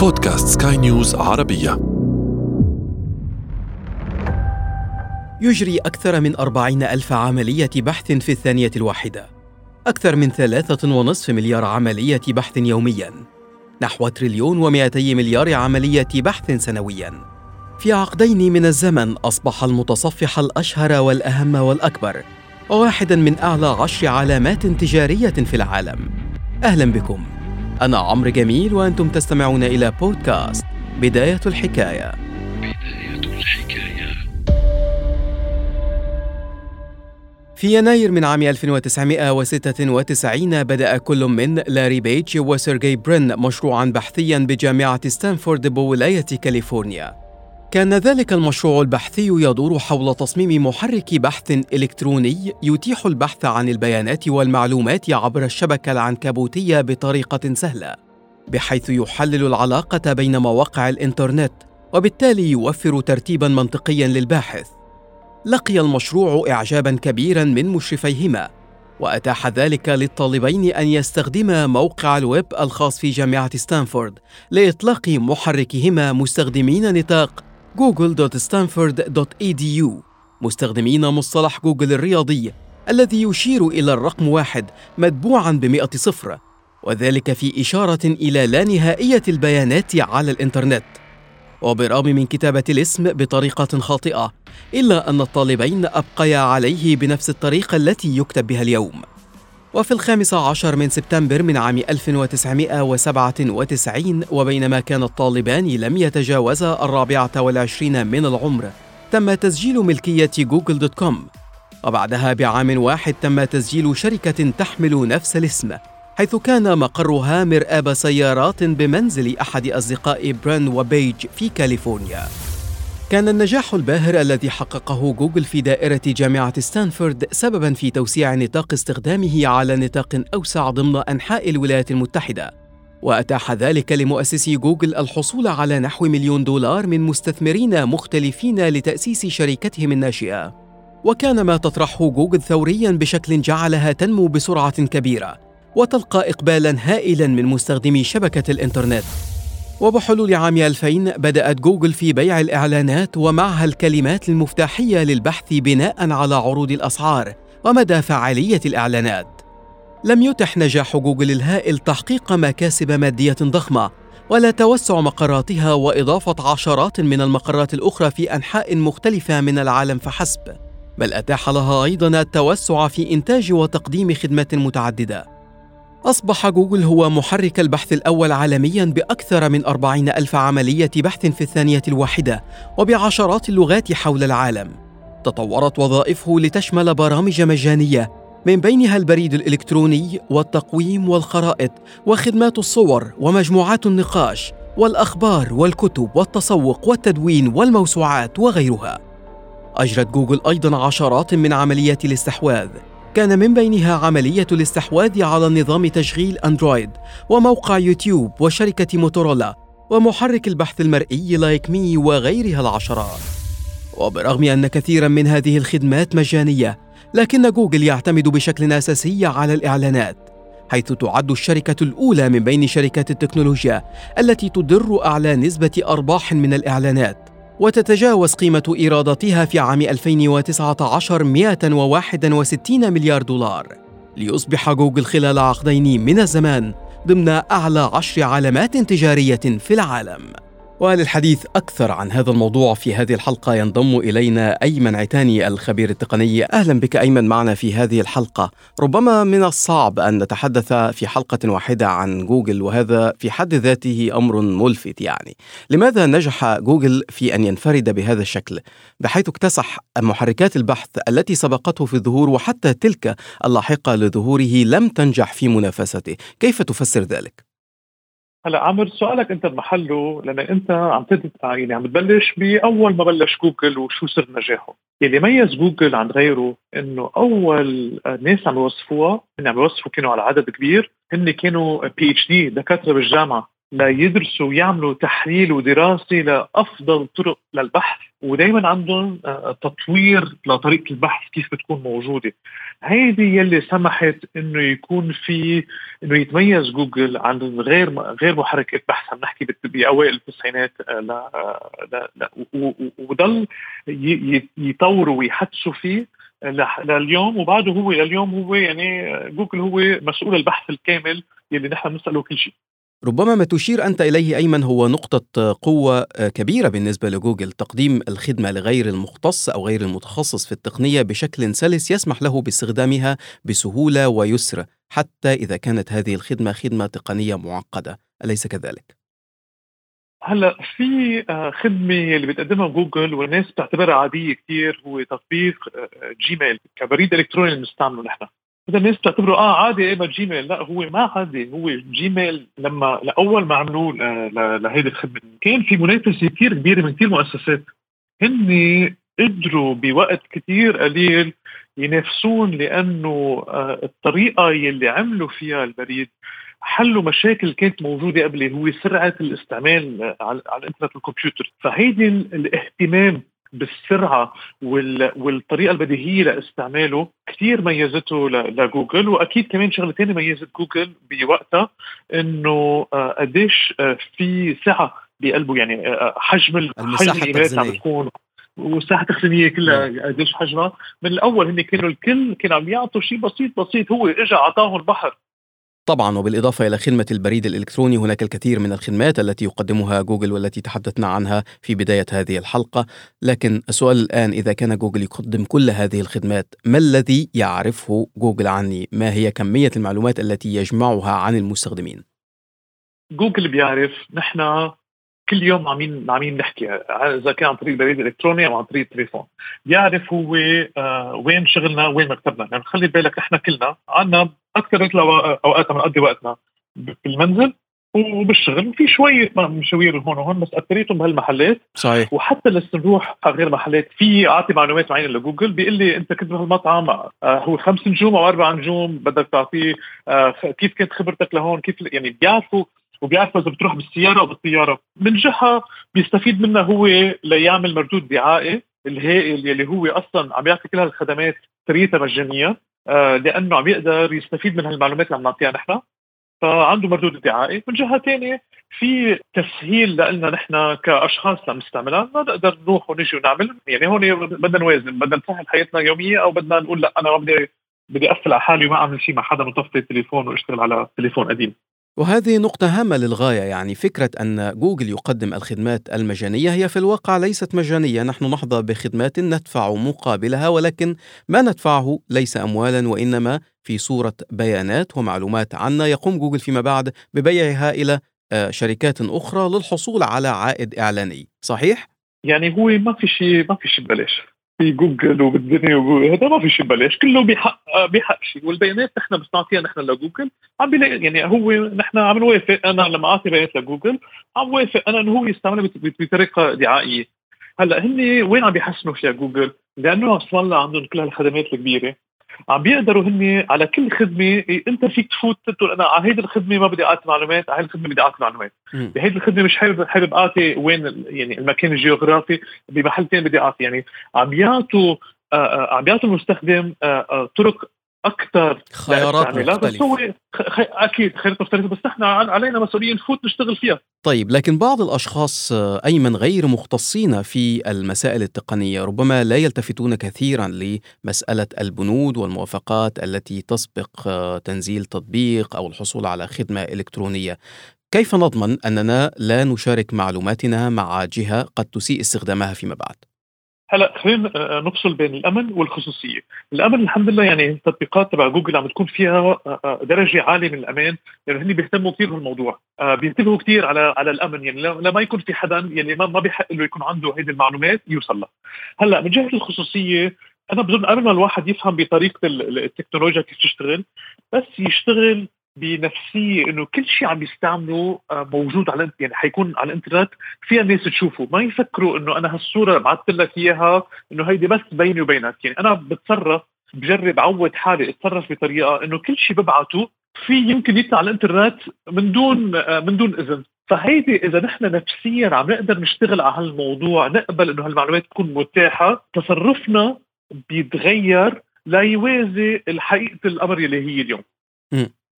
بودكاست سكاي نيوز عربية. يجري أكثر من أربعين ألف عملية بحث في الثانية الواحدة. أكثر من ثلاثة ونصف مليار عملية بحث يومياً. نحو تريليون ومئتي مليار عملية بحث سنوياً. في عقدين من الزمن أصبح المتصفح الأشهر والأهم والأكبر وواحدا من أعلى عشر علامات تجارية في العالم. أهلا بكم. أنا عمرو جميل وأنتم تستمعون إلى بودكاست بداية الحكاية. بداية الحكاية. في يناير من عام 1996 بدأ كل من لاري بيج وسيرجي برين مشروعا بحثيا بجامعة ستانفورد بولاية كاليفورنيا. كان ذلك المشروع البحثي يدور حول تصميم محرك بحث إلكتروني يتيح البحث عن البيانات والمعلومات عبر الشبكة العنكبوتية بطريقة سهلة، بحيث يحلل العلاقة بين مواقع الإنترنت، وبالتالي يوفر ترتيبا منطقيا للباحث. لقي المشروع إعجابا كبيرا من مشرفيهما، وأتاح ذلك للطالبين أن يستخدما موقع الويب الخاص في جامعة ستانفورد لإطلاق محركهما مستخدمين نطاق google.stanford.edu مستخدمين مصطلح جوجل الرياضي الذي يشير إلى الرقم واحد متبوعا بمئة صفر وذلك في إشارة إلى لا نهائية البيانات على الإنترنت. وبرغم من كتابة الاسم بطريقة خاطئة إلا أن الطالبين أبقيا عليه بنفس الطريقة التي يكتب بها اليوم. وفي الخامس عشر من سبتمبر من عام 1997 وبينما كان الطالبان لم يتجاوزا الرابعة والعشرين من العمر تم تسجيل ملكية جوجل dot com. وبعدها بعام واحد تم تسجيل شركة تحمل نفس الاسم حيث كان مقرها مرآب سيارات بمنزل أحد أصدقاء برين وبيج في كاليفورنيا. كان النجاح الباهر الذي حققه جوجل في دائرة جامعة ستانفورد سببا في توسيع نطاق استخدامه على نطاق أوسع ضمن أنحاء الولايات المتحدة. وأتاح ذلك لمؤسسي جوجل الحصول على نحو مليون دولار من مستثمرين مختلفين لتأسيس شركتهم الناشئة. وكان ما تطرحه جوجل ثوريا بشكل جعلها تنمو بسرعة كبيرة وتلقى إقبالا هائلا من مستخدمي شبكة الإنترنت. وبحلول عام 2000 بدأت جوجل في بيع الإعلانات ومعها الكلمات المفتاحية للبحث بناء على عروض الأسعار ومدى فعالية الإعلانات. لم يتح نجاح جوجل الهائل تحقيق مكاسب مادية ضخمة ولا توسع مقراتها وإضافة عشرات من المقرات الأخرى في أنحاء مختلفة من العالم فحسب، بل أتاح لها أيضا التوسع في إنتاج وتقديم خدمات متعددة. أصبح جوجل هو محرك البحث الأول عالميا بأكثر من أربعين ألف عملية بحث في الثانية الواحدة وبعشرات اللغات حول العالم. تطورت وظائفه لتشمل برامج مجانية من بينها البريد الإلكتروني والتقويم والخرائط وخدمات الصور ومجموعات النقاش والأخبار والكتب والتسوق والتدوين والموسوعات وغيرها. أجرت جوجل أيضا عشرات من عمليات الاستحواذ كان من بينها عملية الاستحواذ على نظام تشغيل أندرويد وموقع يوتيوب وشركة موتورولا ومحرك البحث المرئي لايك مي وغيرها العشرات. وبرغم أن كثيرا من هذه الخدمات مجانية لكن جوجل يعتمد بشكل أساسي على الإعلانات حيث تعد الشركة الأولى من بين شركات التكنولوجيا التي تدر أعلى نسبة أرباح من الإعلانات. وتتجاوز قيمة إيراداتها في عام 2019 161 مليار دولار ليصبح جوجل خلال عقدين من الزمان ضمن أعلى عشر علامات تجارية في العالم. وللحديث أكثر عن هذا الموضوع في هذه الحلقة. ينضم إلينا أيمن عتاني الخبير التقني. أهلا بك أيمن معنا في هذه الحلقة. ربما من الصعب أن نتحدث في حلقة واحدة عن جوجل وهذا في حد ذاته أمر ملفت يعني. لماذا نجح جوجل في أن ينفرد بهذا الشكل؟ بحيث اكتسح محركات البحث التي سبقته في الظهور وحتى تلك اللاحقة لظهوره لم تنجح في منافسته. كيف تفسر ذلك؟ هلا عمرو سؤالك انت بمحله لأن انت عم يعني عم تبلش بأول ما بلش جوجل وشو سر نجاحه، يلي ميز جوجل عن غيره إنه أول ناس عم يوصفوها هن عم يوصفوا كانوا على عدد كبير هن كانوا PhD دكاترة بالجامعة. ليدرسوا ويعملوا تحليل ودراسة لأفضل طرق للبحث ودائما عندهم آه، تطوير لطريقة البحث كيف بتكون موجودة. هيدي يلي سمحت إنه يكون في إنه يتميز جوجل عن غير غير محركات بحث عم نحكي بأوائل التسعينات آه، لا لا لا وضل يطوروا ويحدثوا فيه لليوم. وبعده هو لليوم هو يعني جوجل هو مسؤول البحث الكامل يلي نحن بنسأله كل شيء. ربما ما تشير أنت إليه أيمن هو نقطة قوة كبيرة بالنسبة لجوجل تقديم الخدمة لغير المختص أو غير المتخصص في التقنية بشكل سلس يسمح له باستخدامها بسهولة ويسر حتى إذا كانت هذه الخدمة خدمة تقنية معقدة. أليس كذلك؟ هلا في آه، خدمة اللي بتقدمها جوجل والناس بتعتبرها عادية كثير هو تطبيق جيميل آه، كبريد إلكتروني اللي بنستعمله نحن. إذا الناس بتعتبره آه عادي إيه جيميل لا هو ما عادي. هو جيميل لما لأول ما عملوه لهيدي الخدمة كان في منافسة كثير كبيرة من كثير مؤسسات. هن قدروا بوقت كثير قليل ينافسون لأنه آه، الطريقة يلي عملوا فيها البريد حلوا مشاكل كانت موجودة قبل هو سرعة الاستعمال على الإنترنت والكمبيوتر. فهيدي الاهتمام بالسرعة والطريقة البديهية لاستعماله كثير ميزته لجوجل وأكيد كمان شغلة ثانية ميزت جوجل بوقتها إنه آه، قديش آه، في سعه بقلبه يعني آه، حجم الإيميلات عم بتكون والساحة التخزينية كلها نعم. قديش حجمها. من الأول هن كانوا الكل كانوا عم يعطوا شيء بسيط بسيط هو اجى أعطاهم البحر طبعا وبالإضافة إلى خدمة البريد الإلكتروني هناك الكثير من الخدمات التي يقدمها جوجل والتي تحدثنا عنها في بداية هذه الحلقة لكن السؤال الآن إذا كان جوجل يقدم كل هذه الخدمات ما الذي يعرفه جوجل عني؟ ما هي كمية المعلومات التي يجمعها عن المستخدمين؟ جوجل بيعرف نحن كل يوم عمين عمين نحكي إذا كان عن طريق البريد الالكتروني أو عن طريق التليفون بيعرف هو آه وين شغلنا وين مكتبنا. يعني خلي بالك إحنا كلنا عندنا أكثر اوقات بنقضي وقتنا بالمنزل وبالشغل. وفي شوية مشاوير هون وهون بس أكثريتهم بهالمحلات. صحيح. وحتى لسه نروح على غير محلات. في اعطي معلومات معينة لجوجل بيقول لي أنت كنت بهالمطعم آه هو خمس نجوم أو أربع نجوم بدك تعطيه آه كيف كانت خبرتك لهون كيف يعني بيعرفوا وبيعرفوا إذا بتروح بالسيارة أو بالطيارة. من جهة بيستفيد منها هو ليعمل مردود دعائي الهائل يلي هو أصلا عم يعطي كل هالخدمات سريتها مجانية آه لأنه عم يقدر يستفيد من هالمعلومات اللي عم نعطيها نحن. فعنده مردود دعائي. من جهة ثانية في تسهيل لنا نحن كأشخاص عم نستعملها ما نقدر نروح ونجي ونعمل. يعني هون بدنا نوازن. بدنا نسهل حياتنا اليوميه أو بدنا نقول لا أنا ما بدي بدي أقفل على حالي وما أعمل شيء مع حدا مطفي التليفون وأشتغل على تليفون قديم. وهذه نقطة هامة للغاية يعني فكرة أن جوجل يقدم الخدمات المجانية هي في الواقع ليست مجانية. نحن نحظى بخدمات ندفع مقابلها ولكن ما ندفعه ليس أموالا وإنما في صورة بيانات ومعلومات عنا. يقوم جوجل فيما بعد ببيعها إلى آه، شركات أخرى للحصول على عائد إعلاني. صحيح؟ يعني هو ما في شيء ما في شيء ببلاش. في جوجل وبالدنيا هذا ما في شيء ببلاش كله بحق بحق شيء. والبيانات نحن بس نعطيها نحن لجوجل. عم بلاقي يعني هو نحن عم نوافق. أنا لما أعطي بيانات لجوجل عم وافق أنا إنه هو يستعملها بطريقة دعائية. هلأ هن وين عم بيحسنوا فيها جوجل؟ لأنه أصلا عندهم كل هالخدمات الكبيرة. عم بيقدروا هن على كل خدمة أنت فيك تفوت تقول أنا على هيدي الخدمة ما بدي أعطي معلومات على هيدي الخدمة بدي أعطي معلومات. بهيدي الخدمة مش حابب حابب أعطي وين يعني المكان الجغرافي بمحل ثاني بدي أعطي. يعني عم بيعطوا آه، آه، عم بيعطوا المستخدم آه، طرق أكثر. خيارات مختلفه بس هو أكيد خيارات مختلفة بس نحن علينا مسؤولية نفوت نشتغل فيها. طيب لكن بعض الأشخاص ايمن غير مختصين في المسائل التقنية ربما لا يلتفتون كثيرا لمسألة البنود والموافقات التي تسبق تنزيل تطبيق أو الحصول على خدمة إلكترونية. كيف نضمن أننا لا نشارك معلوماتنا مع جهة قد تسيء استخدامها فيما بعد؟ هلا خلينا آه، نفصل بين الأمن والخصوصية، الأمن الحمد لله يعني التطبيقات تبع جوجل عم تكون فيها آه، آه، درجة عالية من الأمان. لأنه يعني هن بيهتموا كثير بالموضوع، بينتبهوا كثير على على الأمن. يعني لما يكون في حدا يعني ما بيحق له يكون عنده هيدي المعلومات يوصل لها. هلا من جهة الخصوصية أنا بظن قبل ما الواحد يفهم بطريقة التكنولوجيا كيف تشتغل بس يشتغل بنفسيه إنه كل شيء عم يستعملوا آه، موجود على يعني حيكون على الإنترنت فيها الناس تشوفه. ما يفكروا إنه أنا هالصورة بعثت لك إياها إنه هيدي بس بيني وبينك. يعني أنا بتصرف بجرب عود حالي أتصرف بطريقة إنه كل شيء ببعته في يمكن يطلع على الإنترنت من دون آه، من دون إذن. فهيدي إذا نحن نفسيا عم نقدر نشتغل على هالموضوع نقبل إنه هالمعلومات تكون متاحة تصرفنا بيتغير ليوازي الحقيقة الأمر اللي هي اليوم.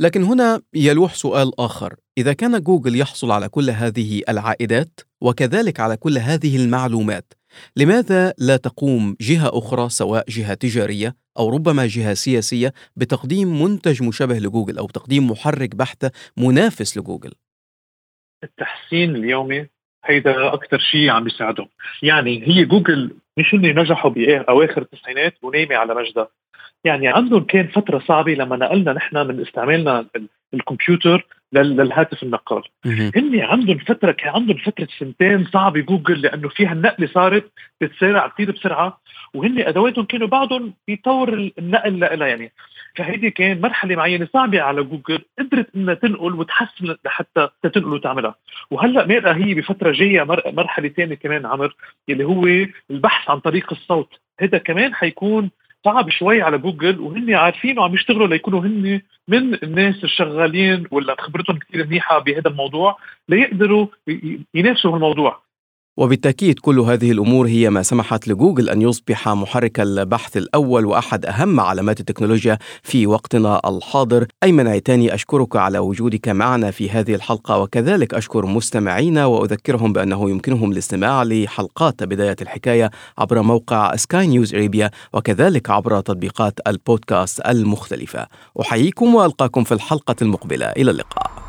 لكن هنا يلوح سؤال آخر. إذا كان جوجل يحصل على كل هذه العائدات وكذلك على كل هذه المعلومات لماذا لا تقوم جهة أخرى سواء جهة تجارية أو ربما جهة سياسية بتقديم منتج مشابه لجوجل أو تقديم محرك بحث منافس لجوجل؟ التحسين اليومي هيدا أكثر شيء عم يساعدهم. يعني هي جوجل مش انه نجحوا باواخر التسعينات ونايمة على مجدها. يعني عندهم كان فترة صعبة لما نقلنا نحن من استعمالنا الكمبيوتر للهاتف النقال. هن عندهم فترة كان عندهم فترة سنتين صعبة جوجل لأنه فيها النقلة صارت بتسارع كثير بسرعة. وهن أدواتهم كانوا بعدهم بطور النقل لها يعني. فهيدي كان مرحلة معينة صعبة على جوجل قدرت إنها تنقل وتحسن لحتى تنقل وتعملها. وهلأ ميرا في بفترة جاية مرحلة ثانية كمان عمر اللي هو البحث عن طريق الصوت. هذا كمان حيكون صعب شوي على جوجل وهن عارفين وعم يشتغلوا ليكونوا هن من الناس الشغالين ولا خبرتهم كثير منيحة بهذا الموضوع ليقدروا ينافسوا هالموضوع. وبالتأكيد كل هذه الأمور هي ما سمحت لجوجل أن يصبح محرك البحث الأول وأحد أهم علامات التكنولوجيا في وقتنا الحاضر. ايمن عيتاني أشكرك على وجودك معنا في هذه الحلقة وكذلك أشكر مستمعينا وأذكرهم بأنه يمكنهم الاستماع لحلقات بداية الحكاية عبر موقع سكاي نيوز اريبيا وكذلك عبر تطبيقات البودكاست المختلفة. أحييكم وألقاكم في الحلقة المقبلة إلى اللقاء.